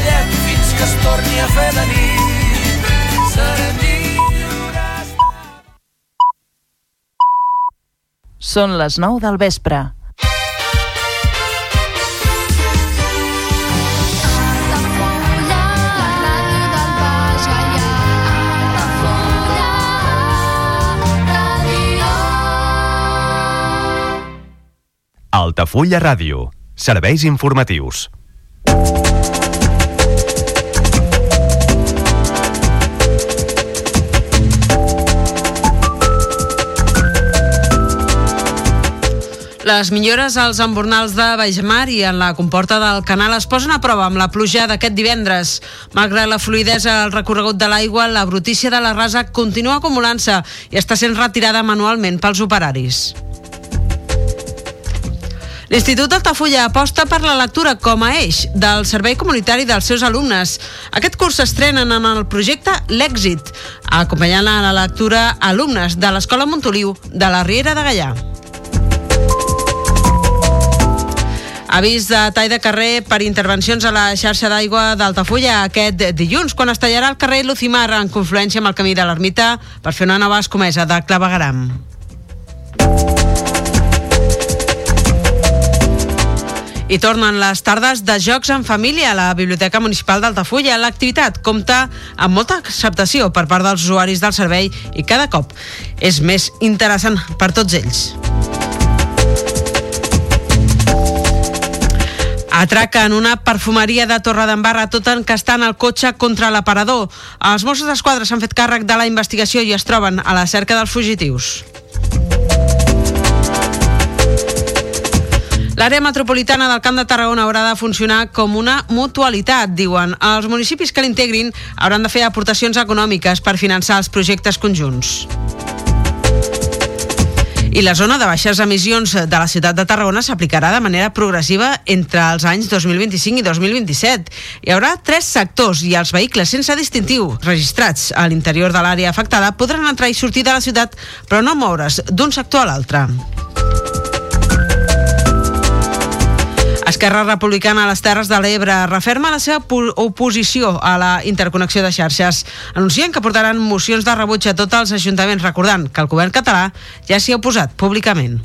ballem fins que es torni a fer de nit. Serem lliures. Són les 9 del vespre. Altafulla Ràdio. Serveis informatius. Les millores als embornals de Baixmar i en la comporta del canal es posen a prova amb la pluja d'aquest divendres. Malgrat la fluidesa al recorregut de l'aigua, la brutícia de la rasa continua acumulant-se i està sent retirada manualment pels operaris. L'Institut Altafulla aposta per la lectura com a eix del servei comunitari dels seus alumnes. Aquest curs s'estrenen en el projecte L'Èxit, acompanyant a la lectura alumnes de l'Escola Montoliu de la Riera de Gallà. Avís de tall de carrer per intervencions a la xarxa d'aigua d'Altafulla aquest dilluns, quan es tallarà el carrer Lucimar en confluència amb el camí de l'Ermita per fer una nova escomesa de clavegaram. I tornen les tardes de jocs en família a la Biblioteca Municipal d'Altafulla. L'activitat compta amb molta acceptació per part dels usuaris del servei i cada cop és més interessant per tots ells. Atraca en una perfumeria de Torredembarra tot encastant el cotxe contra l'aparador. Els Mossos d'Esquadra s'han fet càrrec de la investigació i es troben a la cerca dels fugitius. L'àrea metropolitana del Camp de Tarragona haurà de funcionar com una mutualitat, diuen. Els municipis que l'integrin hauran de fer aportacions econòmiques per finançar els projectes conjunts. I la zona de baixes emissions de la ciutat de Tarragona s'aplicarà de manera progressiva entre els anys 2025 i 2027. Hi haurà tres sectors i els vehicles sense distintiu registrats a l'interior de l'àrea afectada podran entrar i sortir de la ciutat, però no moure's d'un sector a l'altre. Esquerra Republicana a les Terres de l'Ebre referma la seva oposició a la interconnexió de xarxes. Anuncien que portaran mocions de rebuig a tots els ajuntaments, recordant que el govern català ja s'hi ha oposat públicament.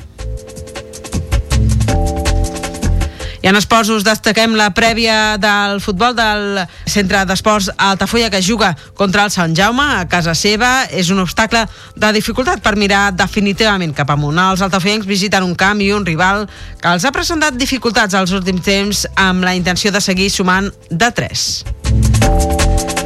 I en esports us destaquem la prèvia del futbol del Centre d'Esports Altafulla que juga contra el Sant Jaume a casa seva. És un obstacle de dificultat per mirar definitivament cap amunt. Els altafuyencs visiten un camp i un rival que els ha presentat dificultats als últims temps amb la intenció de seguir sumant de 3.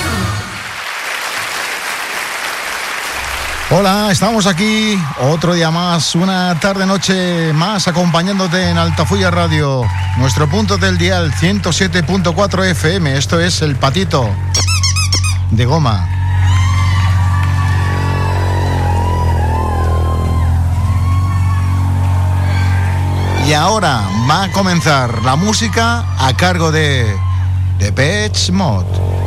Hola, estamos aquí otro día más, una tarde-noche más acompañándote en Altafulla Radio, nuestro punto del dial 107.4 FM. Esto es el patito de goma. Y ahora va a comenzar la música a cargo de The Pets Mod.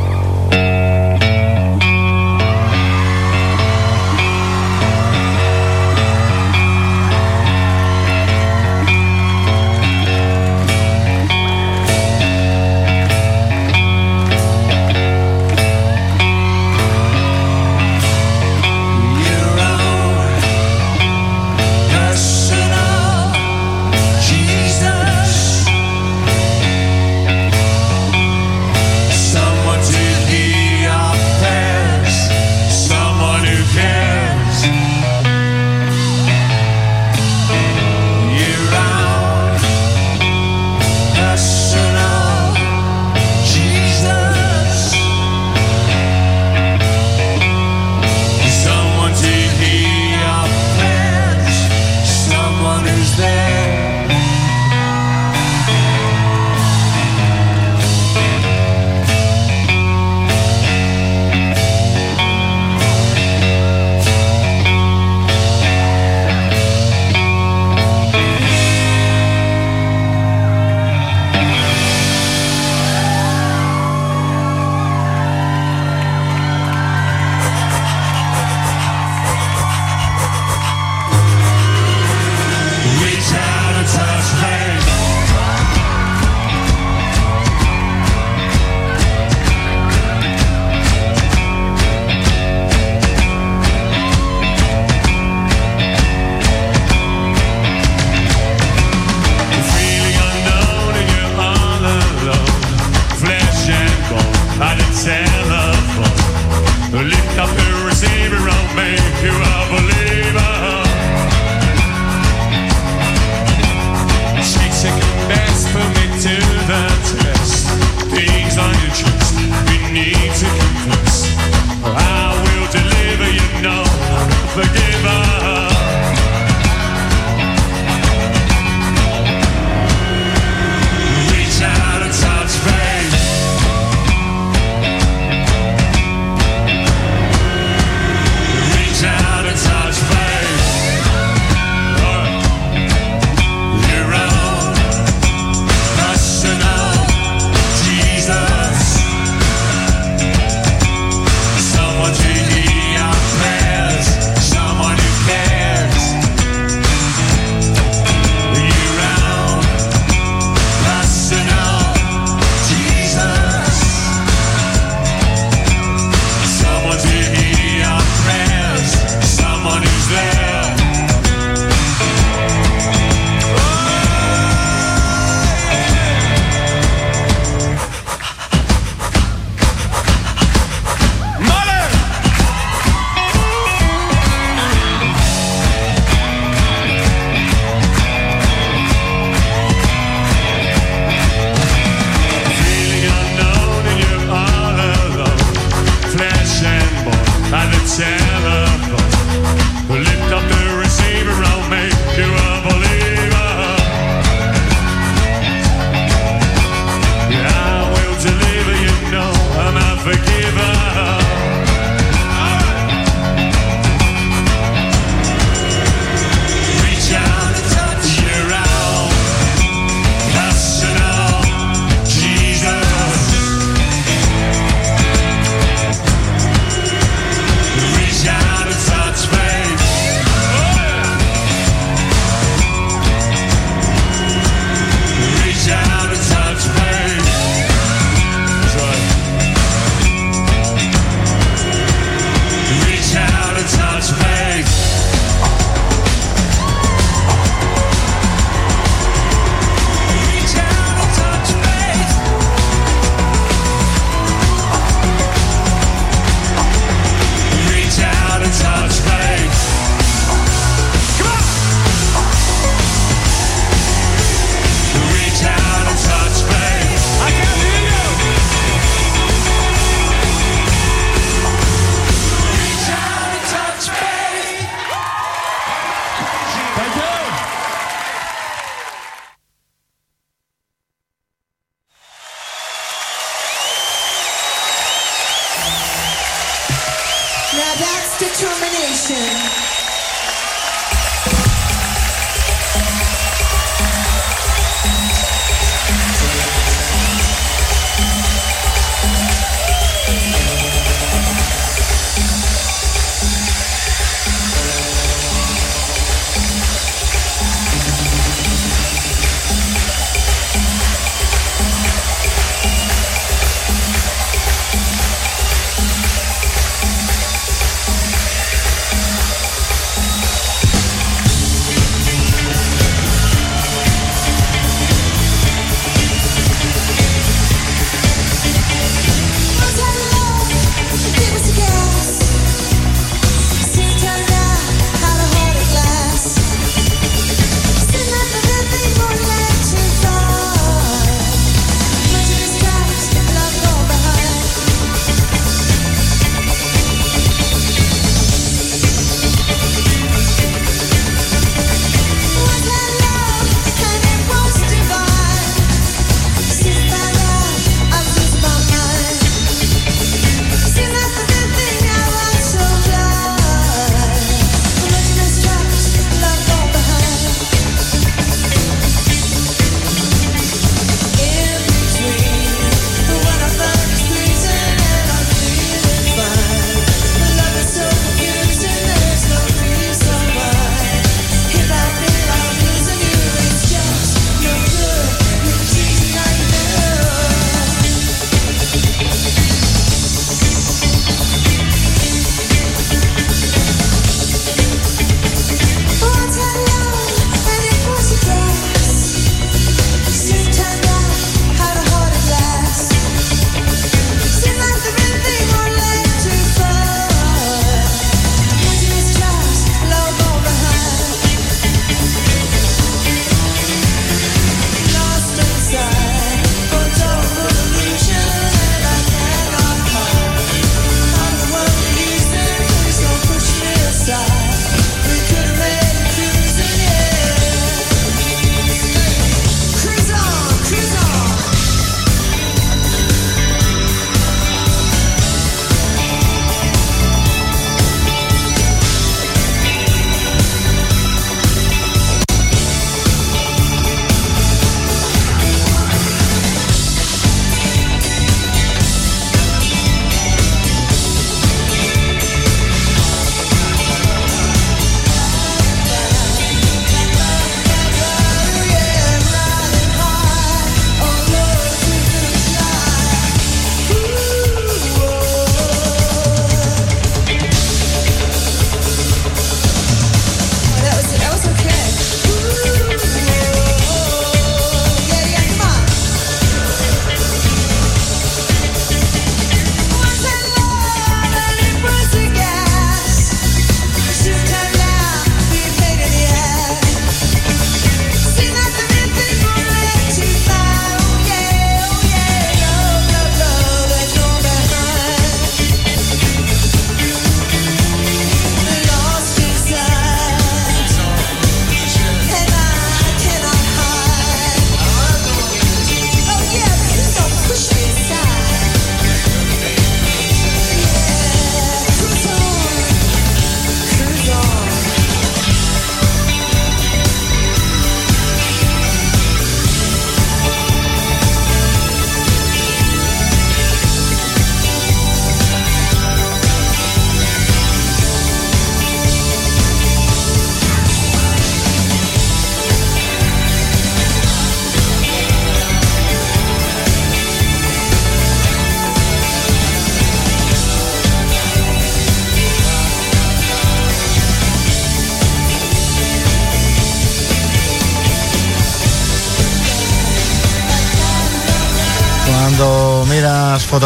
Determination.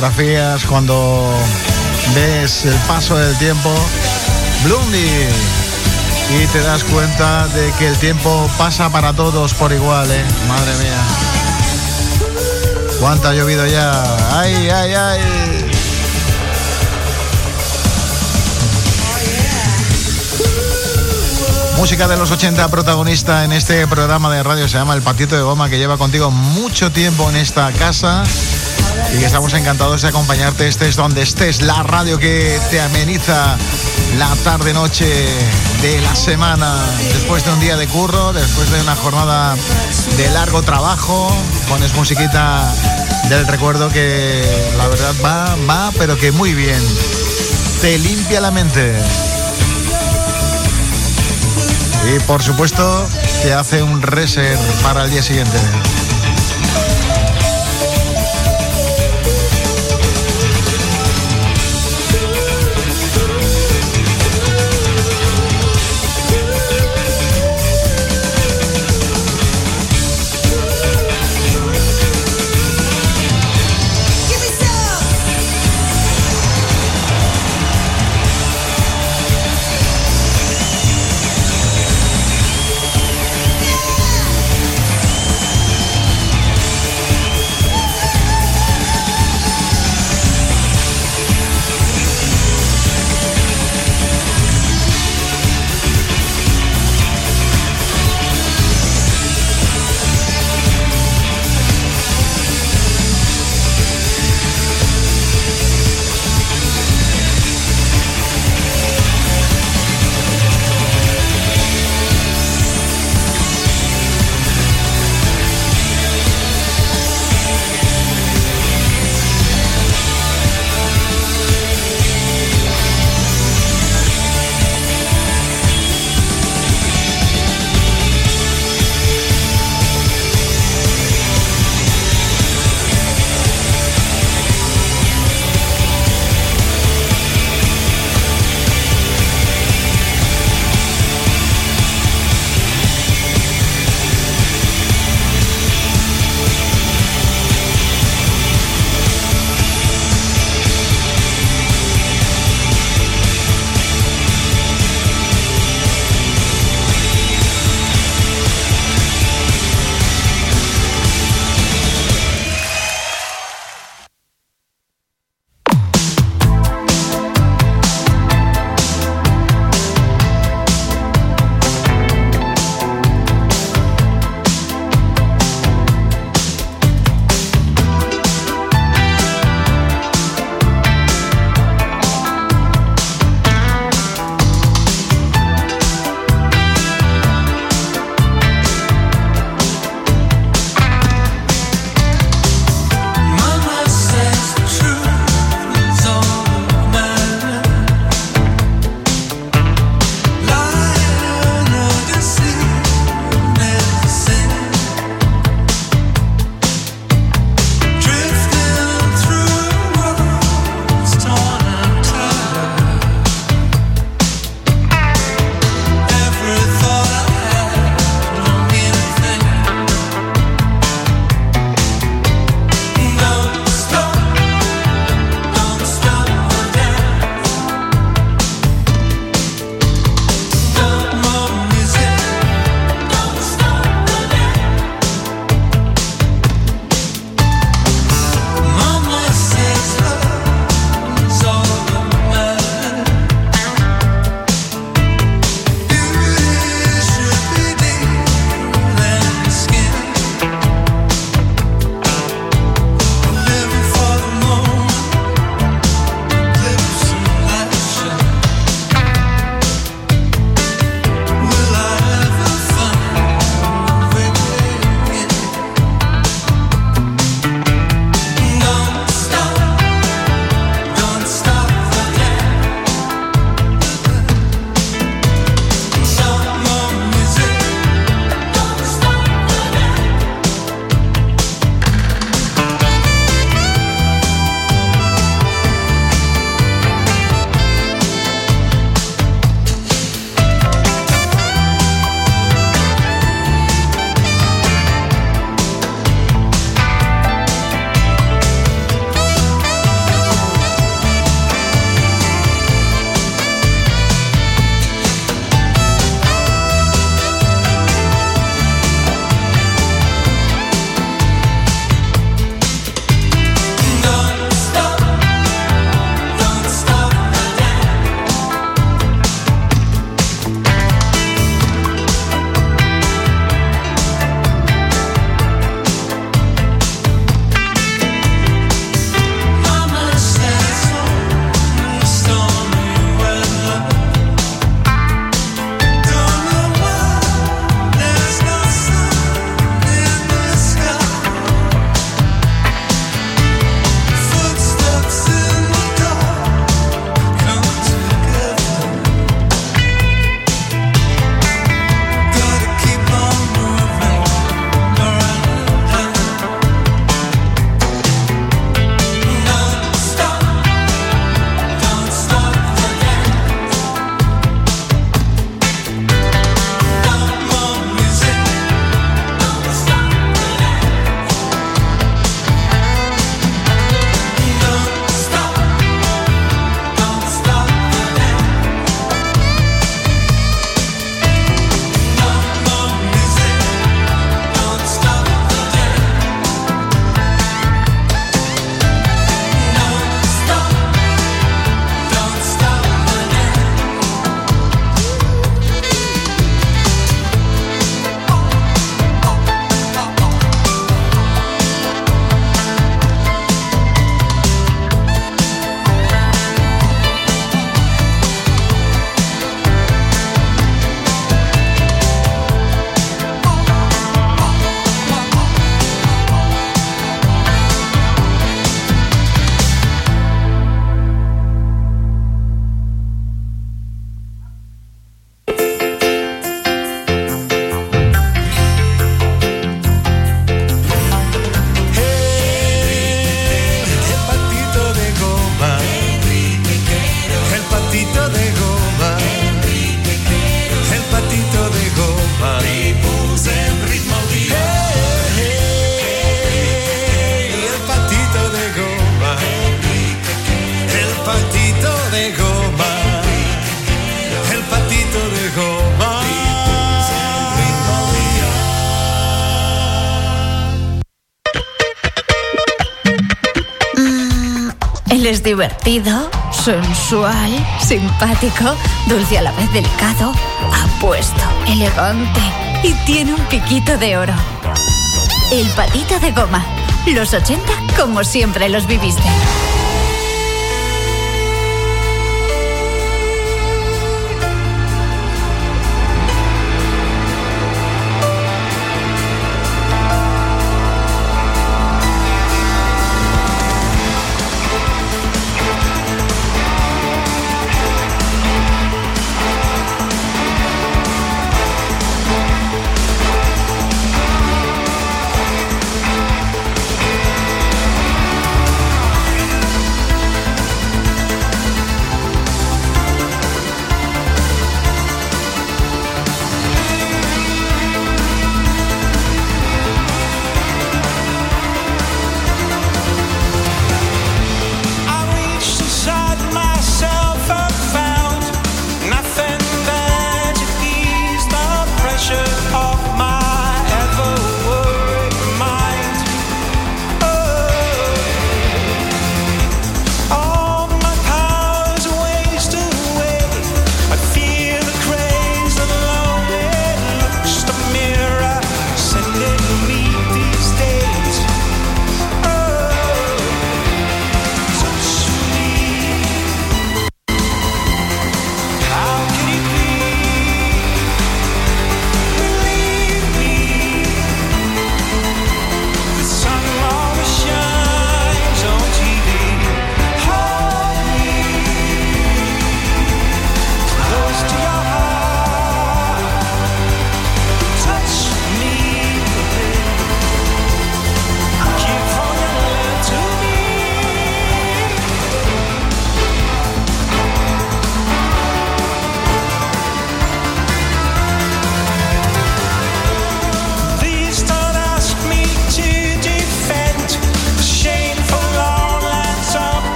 Fotografías, cuando ves el paso del tiempo, Blondie. Y te das cuenta de que el tiempo pasa para todos por igual, ¿eh? Madre mía. ¿Cuánto ha llovido ya? ¡Ay, ay, ay! Música de los 80 protagonista en este programa de radio se llama El Patito de Goma que lleva contigo mucho tiempo en esta casa y estamos encantados de acompañarte estés donde estés, la radio que te ameniza la tarde noche de la semana después de un día de curro, después de una jornada de largo trabajo, pones musiquita del recuerdo que la verdad va, va, pero que muy bien. Te limpia la mente. Y por supuesto, te hace un reset para el día siguiente. Divertido, sensual, simpático, dulce a la vez delicado, apuesto, elegante y tiene un piquito de oro. El patito de goma. Los 80 como siempre los viviste.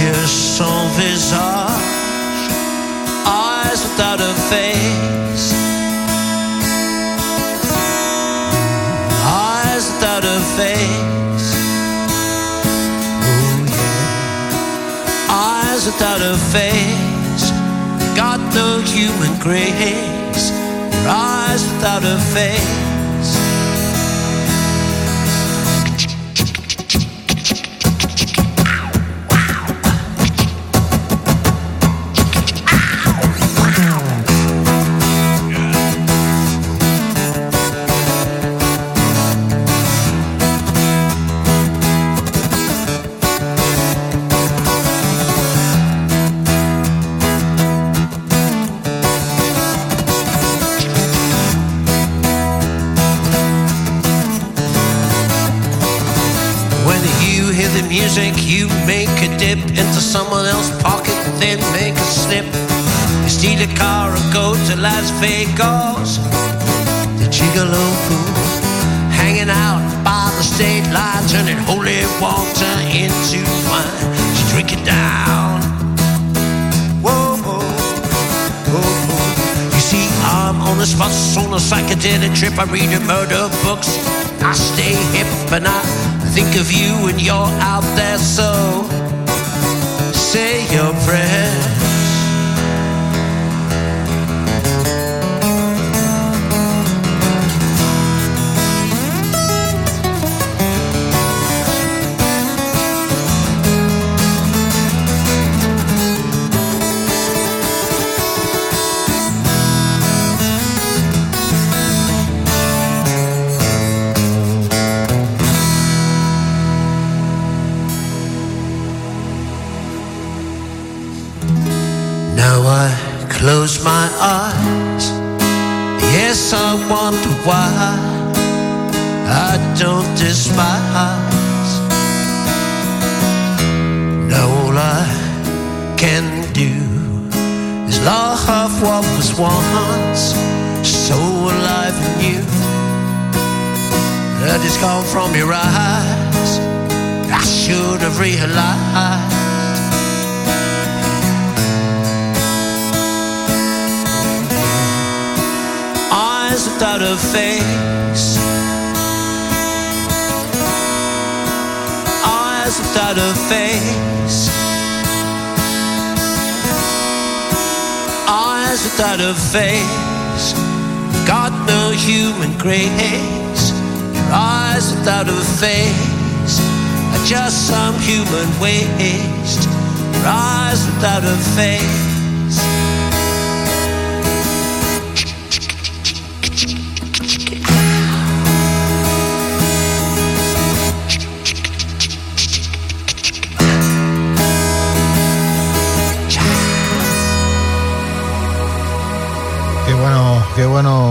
Yeux sans visage, eyes without a face. Eyes without a face. Oh yeah. Eyes without a face got no human grace. Eyes without a face. Vegas. The gigolo pool, hanging out by the state line, turning holy water into wine. You drink it down. Whoa, whoa, whoa. You see, I'm on this bus on a psychedelic trip. I read the murder books. I stay hip and I think of you when you're out there. So say your prayers. Close my eyes. Yes, I wonder why I don't despise. Now all I can do is love what was once so alive and new. Blood is gone from your eyes. I should have realized. Eyes without a face. Eyes without a face. Eyes without a face. Got no human grace. Your eyes without a face are just some human waste. Your eyes without a face.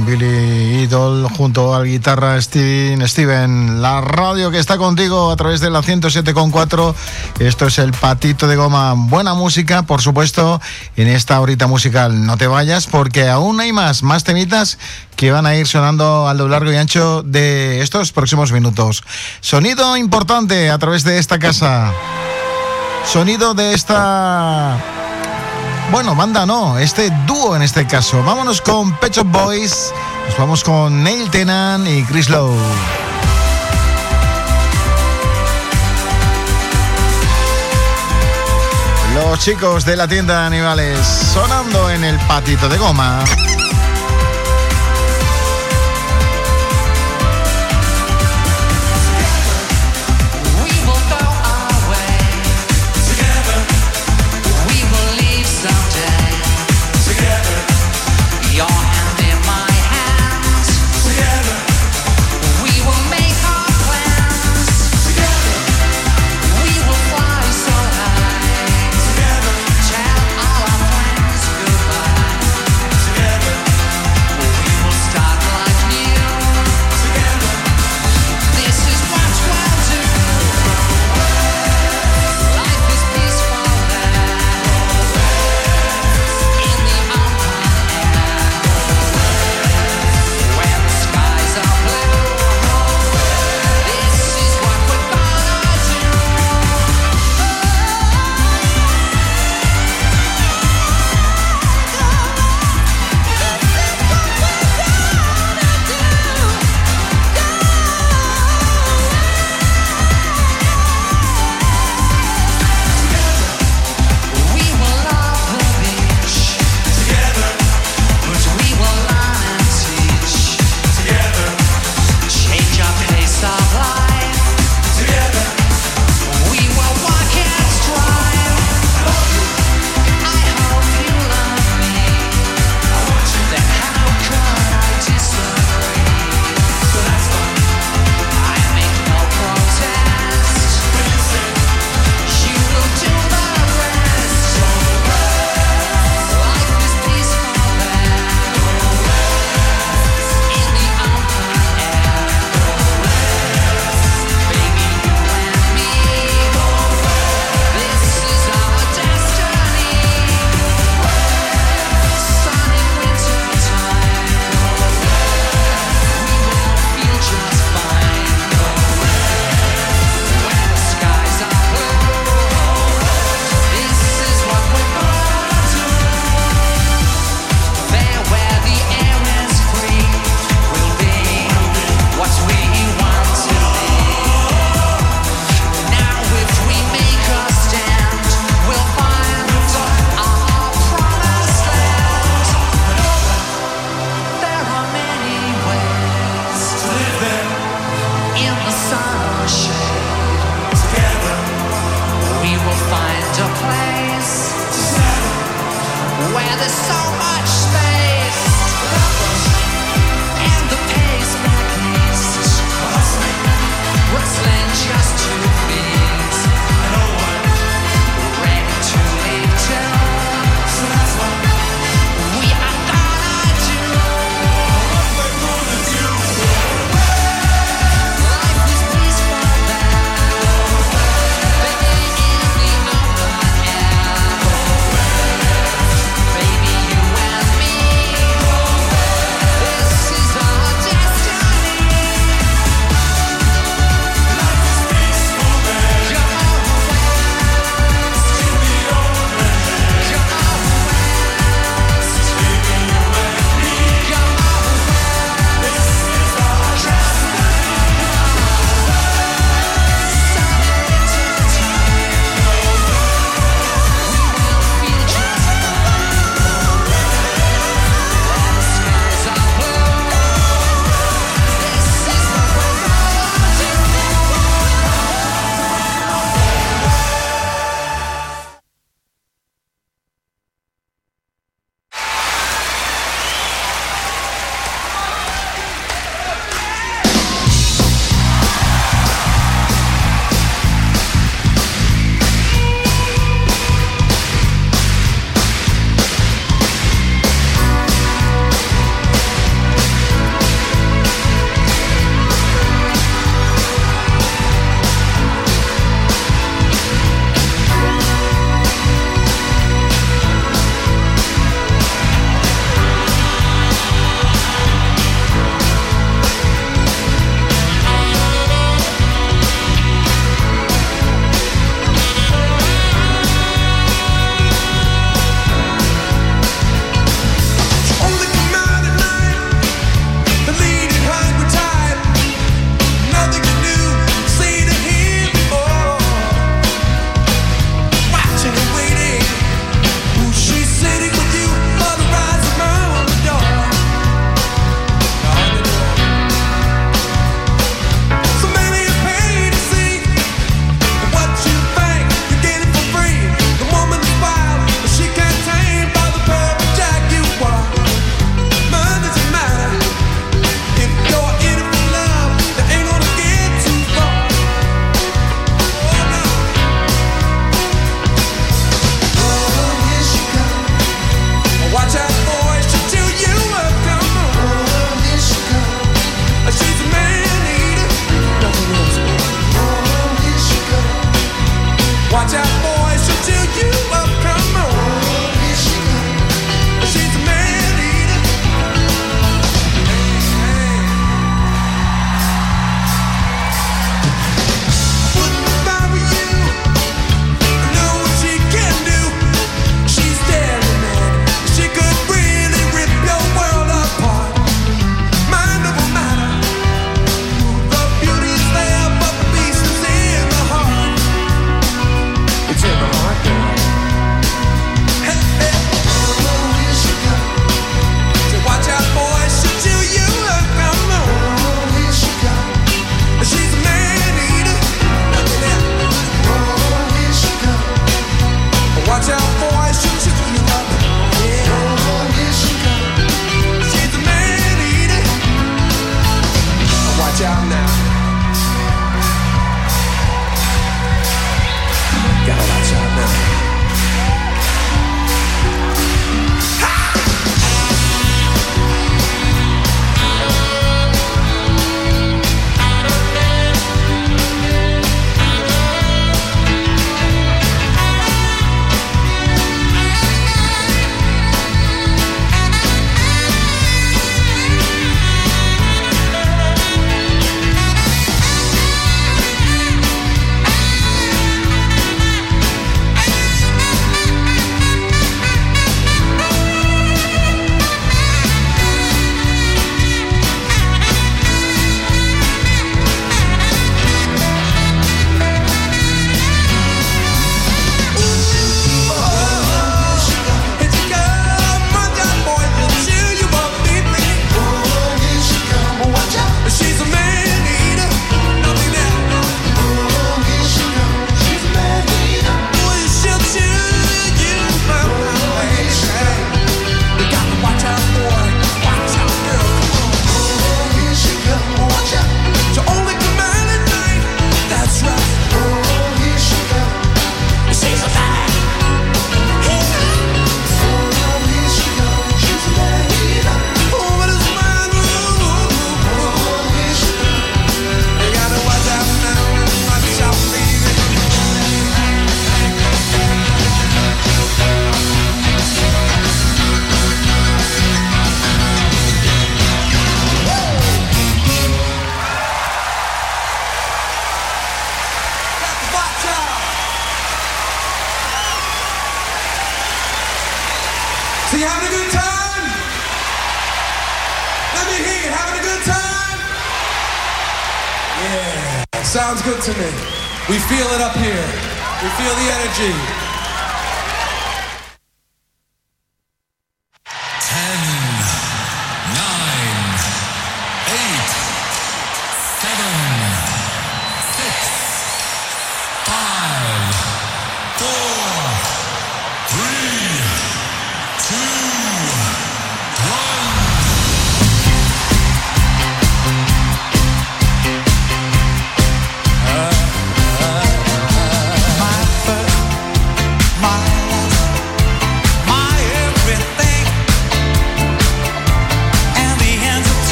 Billy Idol junto al guitarra Steven, Steven, la radio que está contigo a través de la 107.4. Esto es el patito de goma. Buena música, por supuesto, en esta horita musical. No te vayas porque aún hay más, más temitas que van a ir sonando a lo largo y ancho de estos próximos minutos. Sonido importante a través de esta casa. Sonido de esta bueno, banda no, este dúo en este caso. Vámonos con Pet Shop Boys, nos vamos con Neil Tennant y Chris Lowe. Los chicos de la tienda de animales sonando en el patito de goma.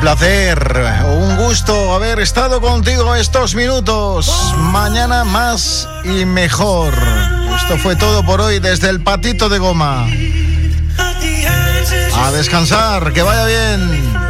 Un placer, un gusto haber estado contigo estos minutos. Mañana más y mejor. Esto fue todo por hoy desde el patito de goma. A descansar, que vaya bien.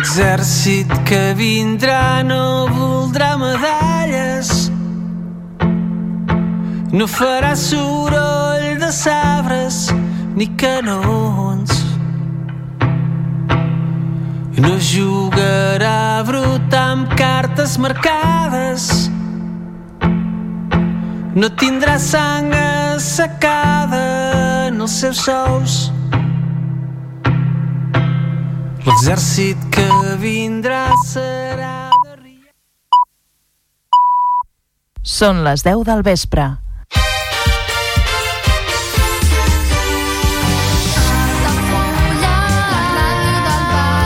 L'exèrcit que vindrà no voldrà medalles. No farà soroll de sabres ni canons. No jugarà brut amb cartes marcades. No tindrà sang assecada en els seus sous L'exèrcit que vindrà serà... Són les 10 del vespre.